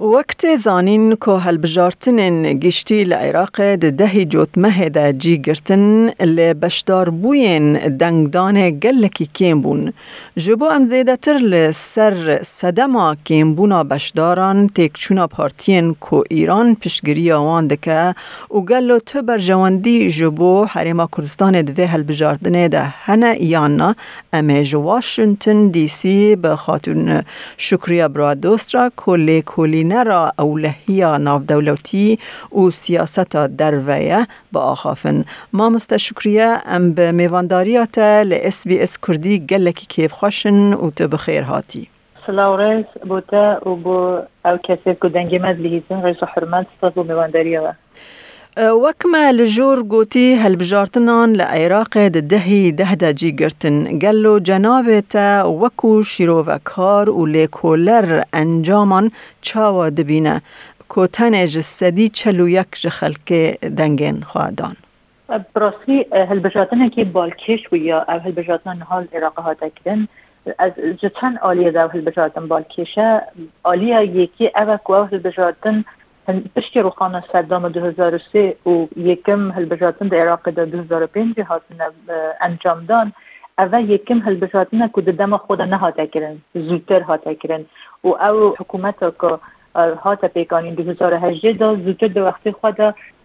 وقت زانین که هلبجارتن گشتی لعراق ده جوت مه ده جی گرتن لبشدار بوین دنگدان گلکی کیم بون. جبو ام زیده تر لسر صدما کیم بونا بشداران تکچونا پارتین کو ایران پشگری آوان دکه و گلو تو بر جواندی جبو حریما کردستان دوه هلبجارتن ده هنه یانا امیج واشنطن دی سی به خاطر شکریه برادوسترا کلی کلی نرا اولهی ناف دولتی و درویه با آخافن ما مستشکریه ام به میوانداریات اس بی اس کردی گلکی کیف خوشن و تو بخیر هاتی. سلاورز بوتا و بو دنگی مد لیزن غیص حرمت ستاز و میوانداریه لە ژۆر گوتی هەلبژارتنان لە عێراقێ دەهی دەهدا جیگرتن. گەلو جەناوێتە وەکو شیرۆڤەکار و لێکۆلەر ئەنجامان چاوە دبینە. کۆتەنێژ سەدی چەلو یەک ژە خەلکێ دەنگێن خوادان. براستی هەلبژاتنێکی بالکێش ویا ئەو هەلبژاتن هەڵ عێراق هاتەکردن از جتن عالیه دو هەلبژاتن بالکێشە. عالیە یەکی ئەوە کو هەلبژاتن پشتی روخانه صدام 2003 و یکم هلبجاتن در عراق در 2005 هاتن انجام دان. اول یکم هلبجاتن که دم خود نهاته کرن زودتر هاته و او حکومت که هات پیکانین 2018 دا زودتر دو وقتی خود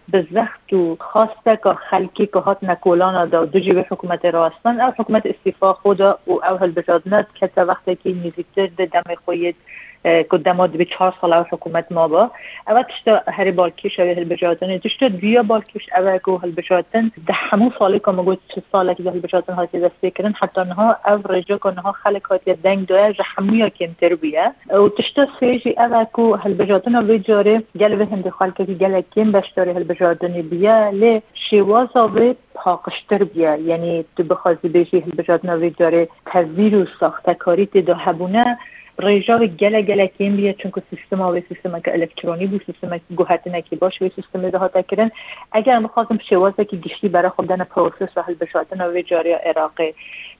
به زخت و خواسته که خلکی که هات نکولان دا دو جیب حکومت راستان. او حکومت استیفا خود و او هلبجاتنت که وقتی که نزیکتر دم خوید قدامات به چهار سال او حکومت ما با. اول تشتا بالکیش او هل بجاتن. تشتا بیا بالکیش او کو هل بجاتن. ده همو سالی که مگوید چه ساله که هل بجاتن هاتی دسته کرن حتی نها او رجا که نها خلق هاتی دنگ دویا جه همویا کمتر بیا و تشتا سیجی او کو هل بجاتن او جاره گل به هنده خلق که گل کم بشتاری هل بجاتن بیا لی شواز او پاقشتر بیا یعنی تو بخوازی بیشی هل بجاتن او جاره تزیر و ساخته کاری تدا هبونه. ڕێژاوی گەلە گەلەکەین بیە چونکە سیستماوی سیستمەکە ئەلکترۆنی بوو سیستمێکی گوهاتنێکی باش وی سیستم داهاتەکردن ئەگەر بخوازم شێوازێکی گشتی بەرە خۆدانە پرۆسس و هەلبشاتنەوەی جاری عێراقی.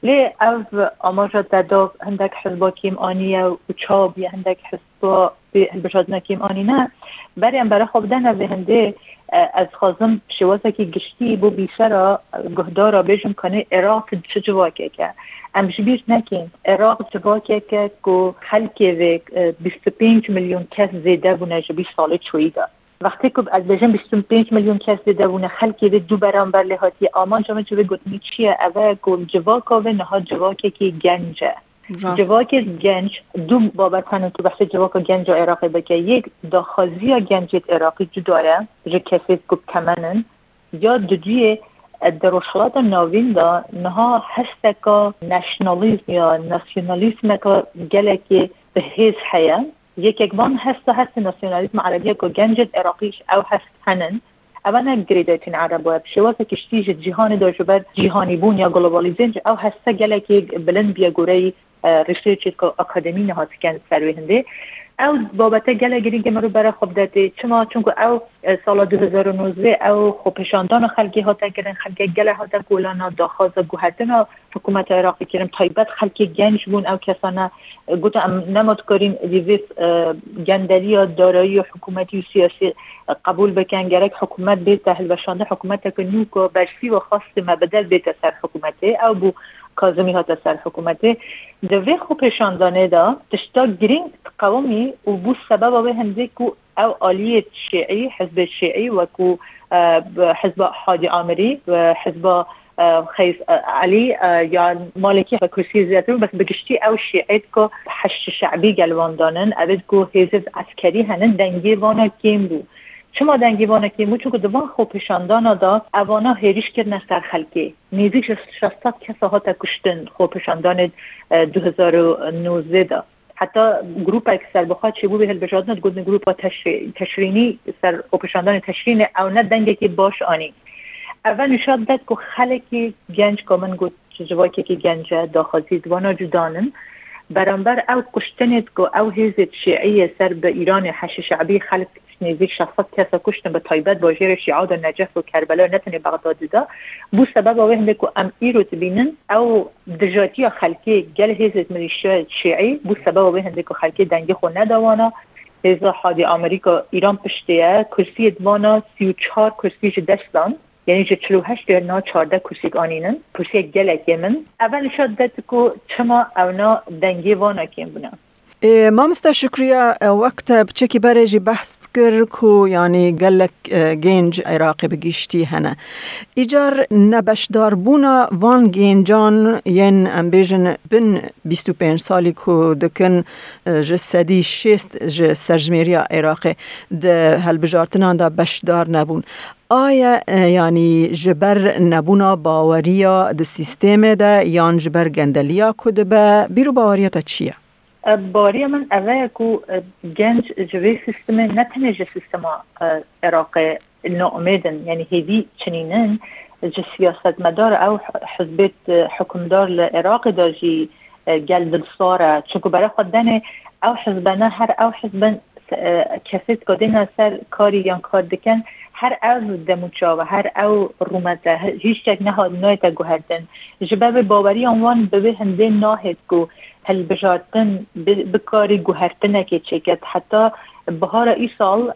لێ ئەو ئاماژە دەدا هەندێک حزباکیم ئانیە و چاوی هەندێک حزبا هەلبشاتنەکیم ئانی نه بەریان بەرە خۆبدانە به هەندێ از خازم شوازکی گشتی بو بیشتر گهدارا بیشم کنه عراق چه جواکه که؟ ام جبیر نکن. عراق جواکه که که خلک و 25 میلیون کس زیده بونه جبی سال چوی دا. وقتی که از بجن 25 میلیون کس زیده بونه خلک و دو برانبر لحاتی. آمان جامعه جوی گوتنی چیه؟ اوه که جواکا و نها جواکه که گنجه. جواک گنج دو بابت هنو تو بحث جواک گنج عراقی بکه یک داخازی گنجت عراقی جداره جو کسی که کمنن. یا دوی در روشلات ناوین دا نها هستکا نشنالیزم یا ناسیونالیزم که گلکی به حیث حیا. یک اکبان هست هست ناسیونالیزم عربیه که گنجت عراقیش او هست هنن. اما نگریدتین عرب و شوازه کشتیج جهان دا جبر جهانی بون یا گلوبالیزم او هسته گلکی بلند بیا گوری ریسرچ که اکادمی نهات کن سروی هنده او بابت گله گیرین که مرو برای خوب داده. چما چون او سال 2019 او خوبشاندان خلقی ها کردن خلقی گله ها تا گولانا داخاز گوهتنا حکومت عراقی کریم تایبت خلقی گنج بون او کسانه گوتا نماد کرین دیویس گندری یا دارایی حکومتی و سیاسی قبول حکومت بیت تحل بشانده حکومت که نوکو برسی و خواست مبدل بیت سر حکومته. او بو کازمی ها سر حکومته. دوی خوبشاندانه دا تشتا گرینگ قومی و سبب به هنده کو او آلیه شیعی حزب شیعی و کو حزب حادی آمری و حزب خیز علی یا مالکی و کرسی بس بگشتی او شیعید که حشت شعبی گلوان دانن. اوید که حزب عسکری هنن دنگی وانا کیم بو. چما دنگی وانا کیم بو چونکه دوان خوبشاندانا دا اوانا هیریش کرد سر خلکی. نیزی شستات کسا ها تا کشتن خوبشاندان 2019 دا. حتی گروپ اکثر بخواد چه بو به بجادنت گودن گروپ تشرینی سر اپشاندان تشرین او نه دنگه که باش آنی. اول نشاد داد که خلکی گنج که من گود جواکی که گنج داخازی دوانا جدانن. برانبر او کشتنت که او هیزت شیعی سر به ایران حش شعبی خلق نزدیک 600 کس کشتن به تایبت با جیر شیعه در نجف و نتنی بغداد دا بو سبب اوه هنده که ام ایرو تبینن او دجاتی خلقی گل هیزت ملیشیا شیعی بو سبب اوه هنده که خلقی دنگی خو ندوانا هزا حادی امریکا ایران پشتیه کرسی دوانا 34 کرسی دستان یعنی چه 48 نا 14 کرسی آنینن کرسی گلک من اول شد دت کو چما اونا دنگی وانا کیم بنا ما مستا شکریا وقت بچکی برجی بحث بکر کو یعنی گلک گنج عراقی بگیشتی هنه. ایجار نبشدار بونا وان گنجان ین امبیجن بن 25 سالی کو دکن جسدی شست ج سرجمیریا عراقی ده هل بجارتنان دا بشدار نبون. آیا یعنی جبر نبونا باوریا د سیستم ده یان جبر گندلیا کده به؟ بیرو باوریا تا چیه؟ باری من اوه کو گنج جوی سیستم نه تنه جه سیستم عراق ناامیدن. یعنی هیوی چنینن جه سیاست مدار او حزبت حکمدار لعراق دا جی گل دلساره چونکو برای خود دنه او حزبنا هر او حزبن کسیت که سر کاری یا کار دکن هر أو دموچا و هر أو رومته هیچ تک نهاد نایت گوهردن. جبه باوری آنوان به هنده ناهد گو. هل بجارتن بکاری گوهرتنه که چکت. حتی بهار ای سال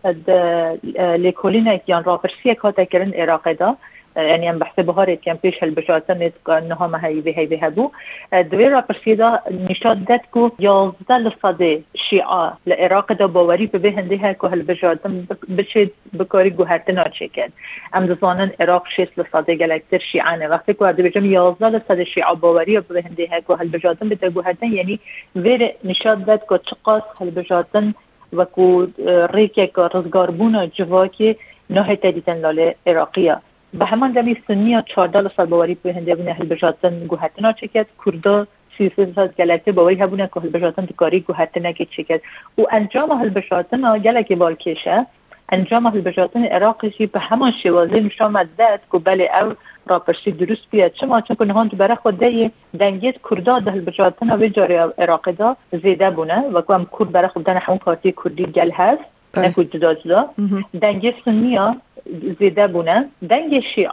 لیکولینه یان راپرسی کاتا کرن عراق دا. يعني ام بحث بهار كان بيش هالبشاتن انها ما هي بهي بهبو دوی را پرسیدا نشاد داد کو یازده لصده شیعه لعراق دا باوری به به هنده ها که هالبشاتن بشه بکاری گوهرتنا چکد ام دزانن عراق شیست لصده گلکتر شیعانه وقتی که عرده بجم یازده لصده شیعه باوری به هنده ها که هالبشاتن بده گوهرتن یعنی ویر نشاد داد که چقاس هالبشاتن وکو ریکه که رزگار بونا جواکی نه تدیتن لاله عراقیه. به همان دمی سنی 14 سال باوری به هنده بونه هل بجاتن گوهتنا چکت کردا سی سال گلکه باوری هبونه که هل بجاتن دکاری گوهتنا که چکت و انجام هل بجاتن گلکه بالکشه انجام هل بجاتن عراقی به همان شوازه نشان مدد که بله او راپرسی درست بیاد چما؟ چون که نهان برای خود دی دنگیت کردا ده هل بجاتن و جاری عراق دا زیده بونه و که هم کرد برای خود دن همون کارتی کردی گل هست. نکو جدا جدا دنگی سنیا زیده بونه. دنگ شیعه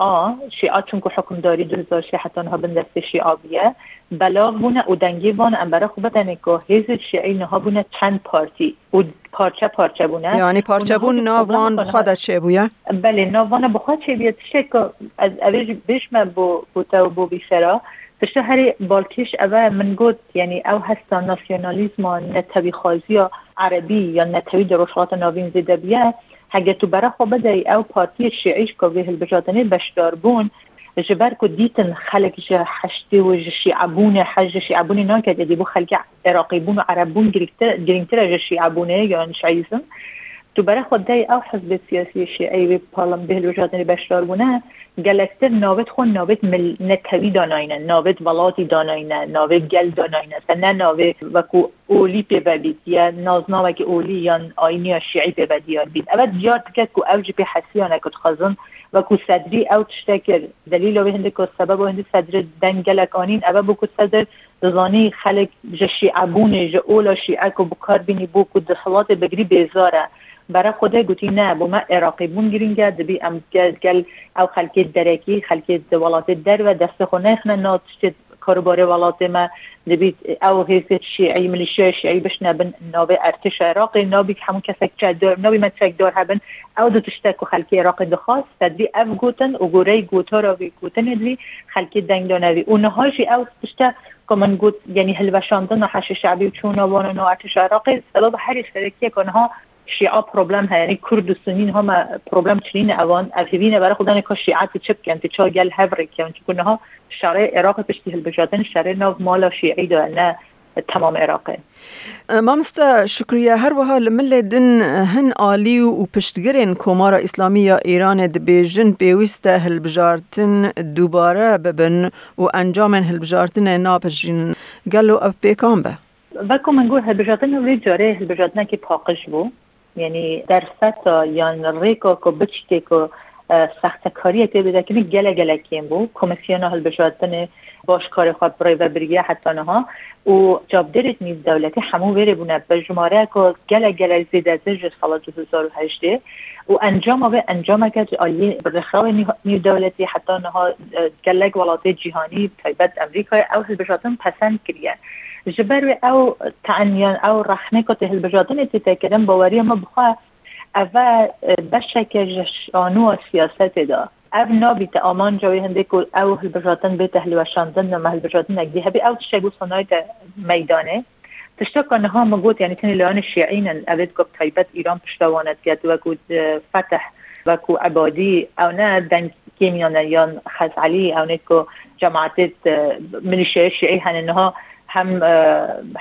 شیعه چون که حکمداری 2006 حتی نها بن دست شیعه بیه بلاغ بونه و دنگی وان امبره خوبه دنه که هیز شیعه نها بونه چند پارتی. و پارچه پارچه بونه. یعنی پارچه بون ناوان بخواد چه بویه؟ بله ناوان بخواد چه بیه تشه که از اویج بشمه بو بوتا و بو بیشرا تشه هری بالکش اوه من گود یعنی او هستا ناسیونالیزم نتوی خازی عربی یا نتوی دروشات ناوین زیده بیه. هگه تو برا خو بده او پارتی شیعیش که به البجاتنه بشدار بون جبر کو دیتن خلق جه حشتی و شیعبون حج شیعبون نا که دی بو خلق عراقی بون و عرب بون گرینتر جه شیعبونه یا شیعیزم. تو برای خود دی او حزب سیاسی شیعی و پارلم به الوجهات بشدار بونه گلکتر ناوت خون ناوت مل نتوی داناینه ناوت ولاتی داناینه ناوت گل داناینه نه ناوت وکو اولی پی ببید یا نازنا که اولی یا شیعی پی بدیار بید اول دیار تکت کو اوج پی حسیانه کت خزن وکو صدری او تشتکر دلیل او هنده که سبب هنده صدر دنگلک آنین اول بکو صدر دزانی خلق جشی عبونه جه اولا شیعه که بکار بینی بو که دخلات بگری بیزاره. برای خود گوتی نه بون گرینگه دبی ام گل او خلکی درکی خلکی ولات در و دست خو نخنه ناتشت کاربار ولات ما دبی او هیست شیعی ملیشیا شیعی بشنه بن نابه ارتش عراقی نابی همون کسک چه دار نابی من چک دار هبن او دو تشتک و خلکی عراقی دخواست تدبی اف گوتن و را بی گوتن دنگ دانوی و نهاشی او تشتک که من گوت یعنی هلوشاندن و حش شعبی و چون وان و ارتش عراقی سبب هر سرکی کنها شیعه پروبلم ها یعنی کرد و سنین پروبلم چنین اوان افیوینه برای خودن که شیعه چپ کن چا گل هفری کن چون ها شرع عراق پشتی هل شرع نو مالا شیعی دو نه تمام عراقه مامستا شکریه. هر وها لمل دن هن آلی و پشتگرین کمارا اسلامی یا ایران دبیجن پیوسته هلبجارتن دوباره ببن و انجام هلبجارتن ناپشین. گلو اف بیکان به. وکو من گوه هلبجارتن و جاره هلبجارتن که پاقش بو. یعنی در سطح یا بچتی که سخت کاری که بده که گله گله کیم بو. کمیسیون هل بشاتن باش کار خواب برای و بریه حتی نها. و جاب دیرت نیز دولتی همو بره بونه به جماره که گله گله زیده زیر سال 2008 و انجام و انجام که عالی رخاو نیو دولتی حتی نها گلگ ولات جهانی تایبت امریکا او هل پسند کریه جبر او تعنیان او رحمه که هل بشاتن تتکرم باوری ما بخواه اول بشک جشانو سیاست دا. او نابیت آمان جوی هنده که او هلبجاتن به تحلی و شاندن و هلبجاتن اگدی هبی او تشگو صنایت میدانه. تشتا کنه ها مگوت یعنی تنی لیان شیعین اوید گفت تایبت ایران پشتوانت گد و کو فتح و کو عبادی. او نه دنگ کیمیان یا خزعلی او نه که جماعت ملیشه شیعی هنه هم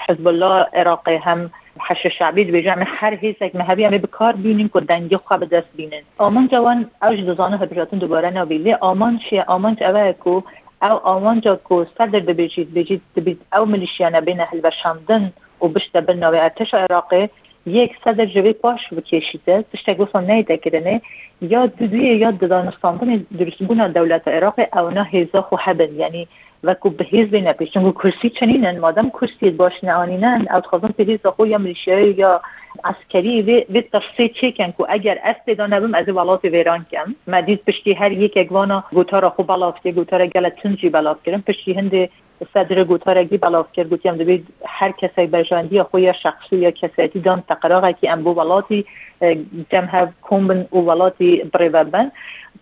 حزب الله عراقی هم حش شعبی به جمع هر هیچ مهبی همه به کار بینیم که دنگی خواب دست بینن. آمان جوان اوج دزانه هبجاتون دوباره نبیلی آمان چیه؟ آمان اوه کو او آمان جا کو صدر دبیجید بجید دبید او ملیشیانه بین اهل و شامدن و بشت بناوی ارتش عراقی یک صدر جوی پاش بکشیده. تشتا گفتم نیده کرنه یا دودوی یا دانستاندن درست بونا دولت عراق. او نه هیزا خو حبن یعنی و کو به حزب نپیش چون کرسی چنینن مادام کرسی باش نعانینن او به حزب خو یا ملیشیایی یا عسکری و تفصیل چه کن؟ که اگر از پیدا نبیم از ولات ویران کم مدید پشتی هر یک اگوانا گوتارا خوب بلاف که گوتارا گلت تنجی بلاف کرن. پشتی هند صدر گوتارگی بلاف کرد. گوتی هم دبید هر کسی برجاندی خو یا شخصی یا کسیتی دان تقراغه که ام بو ولاتی جمع کومبن و ولاتی بریوبن.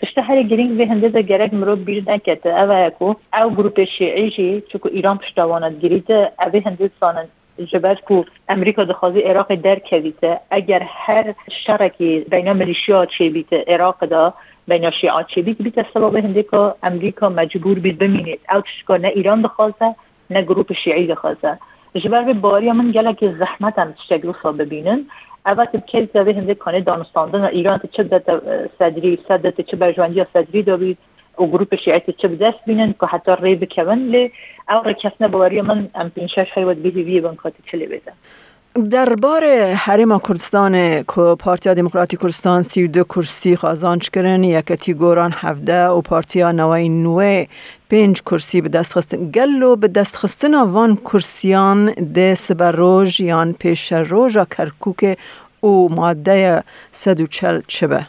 تشته هر گرینگ به هنده ده گرگ مرو بیر نکته. او اکو او گروپ شیعی جی چکو ایران پشتوانت گریده او هنده سانن جبر کو امریکا دخوازی عراق در کویته اگر هر شرکی بین ملیشیا چه بیته عراق دا بین شیعات چه بیت بیت سبب هنده که امریکا مجبور بید بمینید او تشکا نه ایران دخوازه نه گروپ شیعی دخوازه. جبر به باری من گله که زحمت هم تشکل ببینن. اول که زده هنده کانه دانستاندن ایران چه دت صدری صدت چه برجواندی صدری دارید و گروپ شیعت چه بدست بینن که حتی ری بکون لی او رکسنه باوری من ام پینشش حیوت بیهی وی بنکاتی چلی بیدن دربار حرم کردستان که پارتیا دموکراتی کردستان سی دو کرسی خازانچ کرن یکتی گوران هفده و پارتیا نوای نوه پنج کرسی به دست خستن. گلو به دست خستن وان کرسیان ده سبروج یان پیش روژا کرکوک او ماده چل چبه.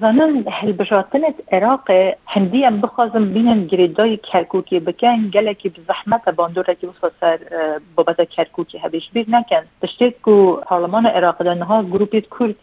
زنان هلبجاتنت عراق هندی هم بخوازم بینن گریدای کرکوکی بکن گلکی به زحمت باندور که سر بابت کرکوکی هبیش بیر نکن. تشتید که پارلمان عراق گروپیت کرد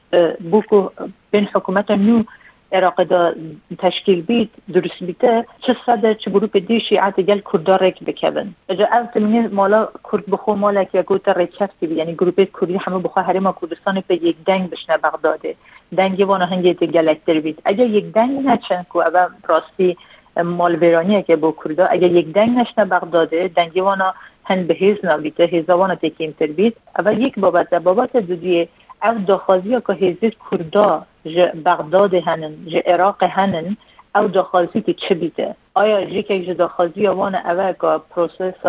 بوکو بین حکومت نو عراق دا تشکیل بید درست بیته چه صدر چه گروپ دی شیعت گل کردار ریک بکبن. اجا او تمینی مالا کرد بخو مالا که گوتا ریچفتی بی یعنی گروپ کردی همه بخو حریم کردستان به یک دنگ بشنه بغداده. دنگی وانا هنگی دی گلکتر بید. اگه یک دنگ نچن که او راستی مالویرانیه که با کردا اگه یک دنگ نشنه بغداده دنگی وانا هن به هیز نبیده هیزوانا تکیم تر بید. اول یک بابت بابت دودیه او داخازی که هیزید کردا ج بغداد هنن ج عراق هنن او داخازی که چه بیده؟ آیا جی که داخازی وان اوه که پروسس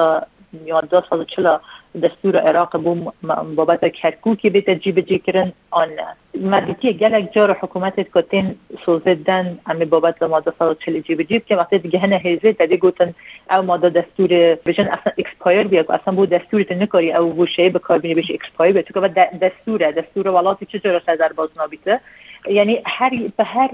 یا دو سال چلا دستور عراق بو بابت کرکوکی بیت جی کرن آن مدیتی گلک جار حکومت کتین سوزدن امی بابت ماده سال چلی جیب جیب که وقتی دیگه هنه هیزه دادی گوتن او ماده دستور بجن اصلا اکسپایر بیا اصلا بو دستور نکاری او بو شی به بینی بشه اکسپایر بیا تو که دستوره. دستور ولاتی چجور در باز نابیته یعنی هر به هر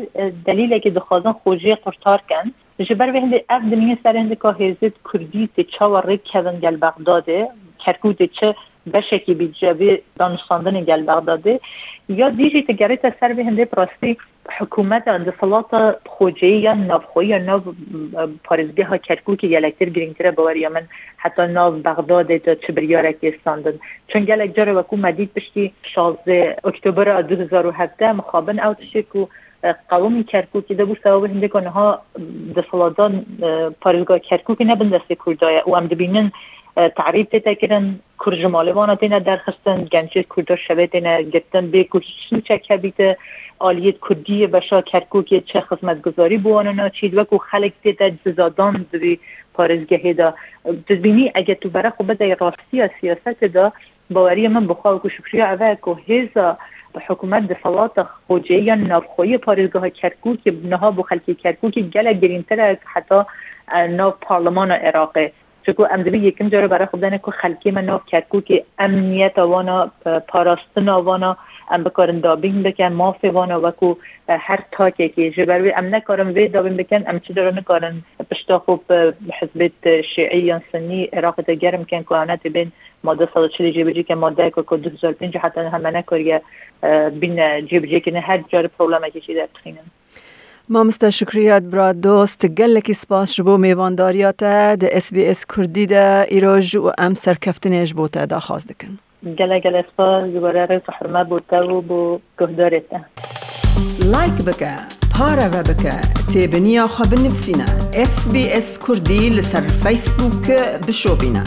دلیلی که دخوازن خوجی قرطار کن. جبر به هند اف دنیا سر هند که هزید کردی تی چاو ریک کدن گل بغداده کرکود چه بشکی بی جبی دانستاندن گل بغداده یا دیجی تگری تا سر به هنده پراستی حکومت اندفالات خوجه یا نافخوی یا ناف پارزگی ها کرکو که گلکتر گرینگتره باور یا من حتی ناف بغداد تا چه بریارکی استاندن چون گلک جاره وکو مدید بشتی 16 اکتبر 2017 مخابن او تشکو قومی کرکوک ده بو سبب هنده کنه ها دفلادان پارزگاه کرکوک نبن دست کردای. و هم دبینن تعریف تیتا کرن کرد جمالوانا تینا درخستن گنچه کردا شبه تینا گرتن به کشی چکه بیت آلیت کردی بشا کرکوک چه خدمت گذاری بوانا ناچید وکو خلق تیتا جزادان دوی پارزگهی دا. تزبینی اگه تو برا خوبه راستی سیاست دا باوری من بخواه و شکریه اوه که هیزا حکومت نافخوی پارزگاه کرکوک نها بو خلکی کرکوک گله گرینتر حتی ناف پارلمان عراقه چکو ام دبی یکم جاره برای خود که خلکی من ناف کرکوک امنیت وانا پاراستن وانا ام بکارن دابین بکن مافی وانا وکو هر تاکه که جبروی ام نکارن وی دابین بکن ام چی داره نکارن خوب حزبت شیعی یا سنی عراق گرم کن که بین ماده 140 جی بجی که ماده که 2005 حتی همه نکاریه بین جی بجی که هر جار پروبلم که در تخینن مامستا شکریت برا دوست گلکی سپاس جبو میوانداریات ده اس بی اس کردی ده ایراج و ام سرکفتنیش بوتا دا خواست دکن. گله گله سپاس. دوباره رئیس حرمه بوتا و بو گهدارت لایک بکه پارا و بکه تیبنیا خواب نفسینا اس بی اس کردی لسر فیسبوک بشو بینا